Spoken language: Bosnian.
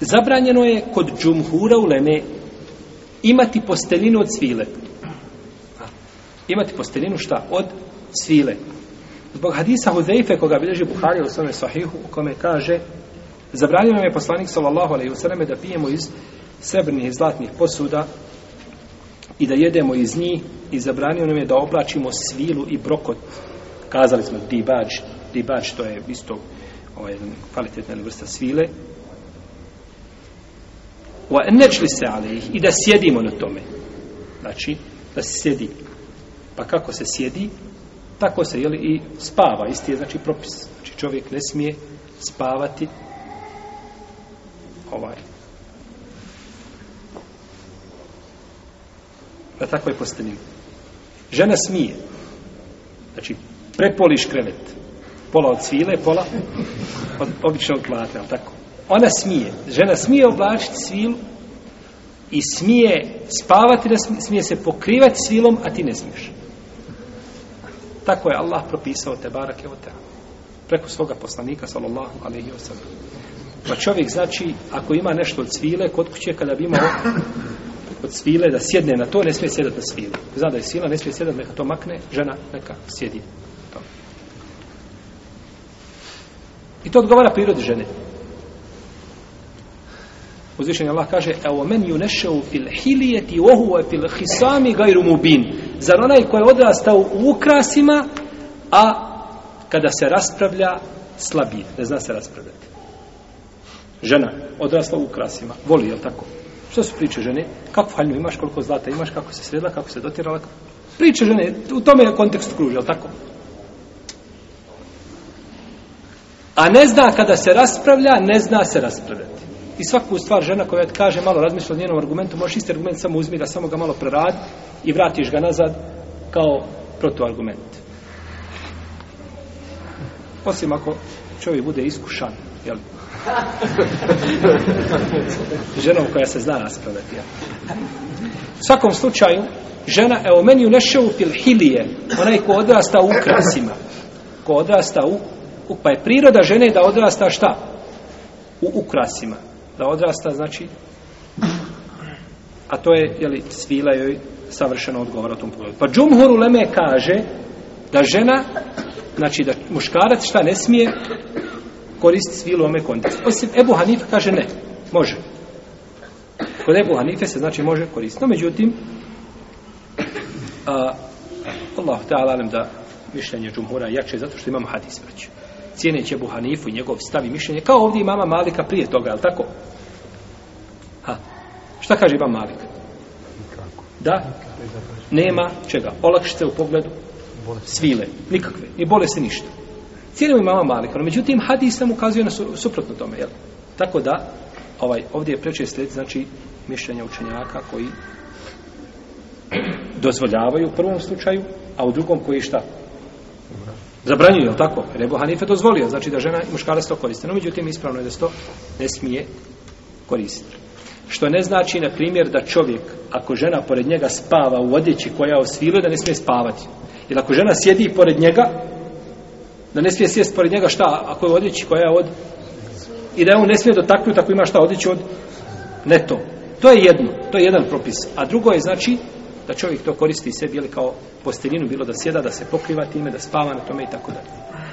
zabranjeno je kod džumhura uleme imati posteljinu od svile. Imati posteljinu šta? Od svile. Zbog hadisa Huzeife koga bilježi Buhari u svome sahihu u kome kaže zabranjeno je poslanik sallallahu alaihi usaleme da pijemo iz srebrnih i zlatnih posuda i da jedemo iz njih i zabranjeno je da oblačimo svilu i brokot. Kazali smo dibač, dibač to je isto ovaj, kvalitetna vrsta svile wa enečli se alejih i da sjedimo na tome. Znači, da se sjedi. Pa kako se sjedi, tako se jeli, i spava. Isti je znači propis. Znači, čovjek ne smije spavati ovaj. Na takvoj postani. Žena smije. Znači, prepoliš krevet. Pola od svile, pola od običnog plate, ali tako ona smije, žena smije oblačiti svilu i smije spavati, smije se pokrivati svilom, a ti ne smiješ. Tako je Allah propisao te barake od teha. Preko svoga poslanika, sallallahu alaihi wa sallam. Pa čovjek, znači, ako ima nešto od svile, kod kuće, kada bi imao od svile, da sjedne na to, ne smije sjedati na svile. Zna da je svila, ne smije sjedati, neka to makne, žena neka sjedi. I to odgovara prirodi žene. Uzvišen Allah kaže Evo men ju nešeu fil hilijeti Ohu je fil hisami gajru mubin Zar onaj koji je odrastao u ukrasima A kada se raspravlja Slabije Ne zna se raspravljati Žena odrasla u ukrasima Voli, je tako? Što su priče žene? Kako faljnu imaš, koliko zlata imaš, kako se sredla, kako se dotirala? Priče žene, u tome je kontekst kruži, je tako? A ne zna kada se raspravlja, ne zna se raspravljati. I svaku stvar žena koja ti kaže malo razmisli o njenom argumentu, možeš isti argument samo uzmi ga, samo ga malo preradi i vratiš ga nazad kao protuargument. Osim ako čovjek bude iskušan, jel? Ženom koja se zna raspravati, jel? U svakom slučaju, žena, evo, meni u nešavu filhilije, onaj ko odrasta u ukrasima, ko odrasta u, pa je priroda žene da odrasta šta? U ukrasima da odrasta, znači, a to je, jeli, svila joj savršeno odgovor o tom pogledu. Pa Džumhur Uleme kaže da žena, znači da muškarac šta ne smije koristiti svilu u ome kontekstu. Osim Ebu Hanife kaže ne, može. Kod Ebu Hanife se znači može koristiti. No, međutim, a, Allah ta'ala nam da mišljenje Džumhura jače zato što imamo hadis vrću cijeneći Ebu Hanifu i njegov stav i mišljenje, kao ovdje mama Malika prije toga, je tako? Ha, šta kaže imam Malik? Da? Nema čega. Olakšite u pogledu svile. Nikakve. I bolesti ništa. Cijenimo imama Malika, no međutim, hadis nam ukazuje na su, suprotno tome, jel? Tako da, ovaj, ovdje je preče sled, znači, mišljenja učenjaka koji dozvoljavaju u prvom slučaju, a u drugom koji šta? zabranjuju, je li tako? Jer je Bohanife dozvolio, znači da žena i muškarac to koriste. No, međutim, ispravno je da se to ne smije koristiti. Što ne znači, na primjer, da čovjek, ako žena pored njega spava u odjeći koja osvilo, da ne smije spavati. Jer ako žena sjedi pored njega, da ne smije sjesti pored njega šta, ako je u odjeći koja je od... I da je on ne smije dotaknuti ako ima šta odjeći od... Ne to. To je jedno. To je jedan propis. A drugo je, znači, da čovjek to koristi sebi ili kao posteljinu, bilo da sjeda, da se pokriva time, da spava na tome i tako dalje.